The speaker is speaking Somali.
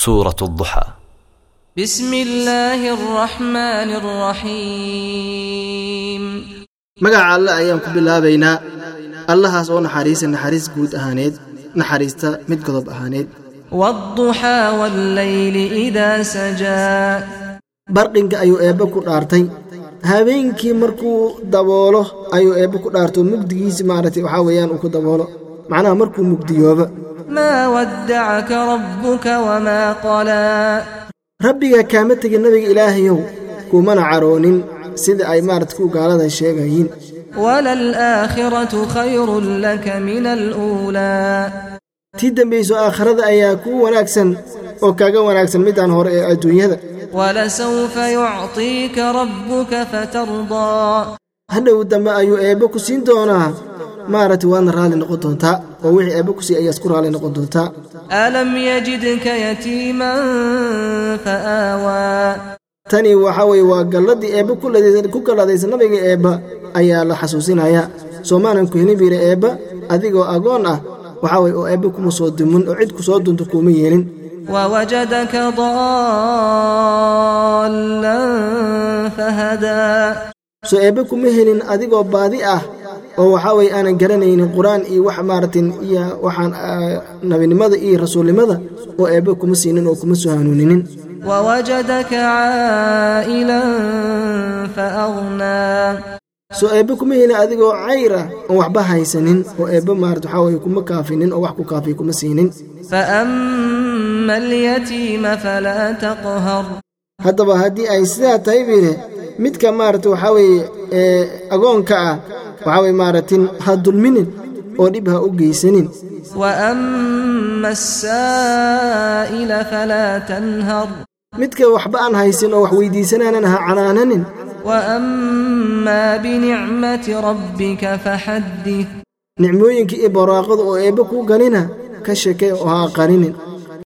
سورة الضحى بسم الله الرحمن الرحيم magaca alle ayaan ku bilaabaynaa allahaas oo naxariisa naxariis guud ahaaneed naxariista mid godob ahaaneed والضحى والليل إذا سجى barqinka ayuu eebbe ku dhaartay habeenkii markuu daboolo ayuu eebbe ku dhaarto mugdigiisi maaragtay waxaa weeyaan uu ku daboolo macnaha markuu mugdiyooba maa waddacaka rabbuka wamaa rabbigaa kaama tegi nabiga ilaahayow kumana caroonin sida ay maaradku gaaladan sheegayiin walalaakhiratu khayrun laka min aluulaa tii dembayso aakhirada ayaa kuu wanaagsan oo kaaga wanaagsan midaan hore ee adduunyada walasawfa yuctiika rabbuka fatardaa hadhow dambe ayuu eebbe ku siin doonaa maaragti waana raalli noqon doontaa oo wixii eebba ku sii ayaad ku raalli noqon doontaa alam yajidka yatiiman fa aawaa tani waxa weye waa galladii eebba ku galladaysa nabiga eebba ayaa la xasuusinaya. Soomaanan ku helin biira eebba adigoo agoon ah waxa weye oo eebba kuma soo dumin oo cid ku soo dunto kuuma yeelin. Wwajadaka daallan fahadaa soo eebbe kuma helin adigoo baadi ah oo waxaa weye aanan garanaynin qur'aan iyo wax maaragtay iyo waxaan ah, nabinimada iyo rasuulnimada oo eebbe kuma siinin oo kuma soo hanuuninin. wwajadaka caa'ilan faaqnaa soo eebbe kuma helin adigoo cayra oon waxba haysanin oo eebbe maarata waxaa weye kuma kaafinin oo wax ku kaafiya kuma siinin. faama alyatiima falaa taqhar haddaba haddii ay sidaa tahay biile midka maarata waxaa weeye eh, agoonka ah waxaa way maaratin ha dulminin oo dhib ha u geysanin. Midka waxba aan haysin oo wax weydiisanaanan ha canaananin. Nicmooyinkii iyo baraaqada oo eebbe kuu ganina ka sheekay oo ha aqaninin.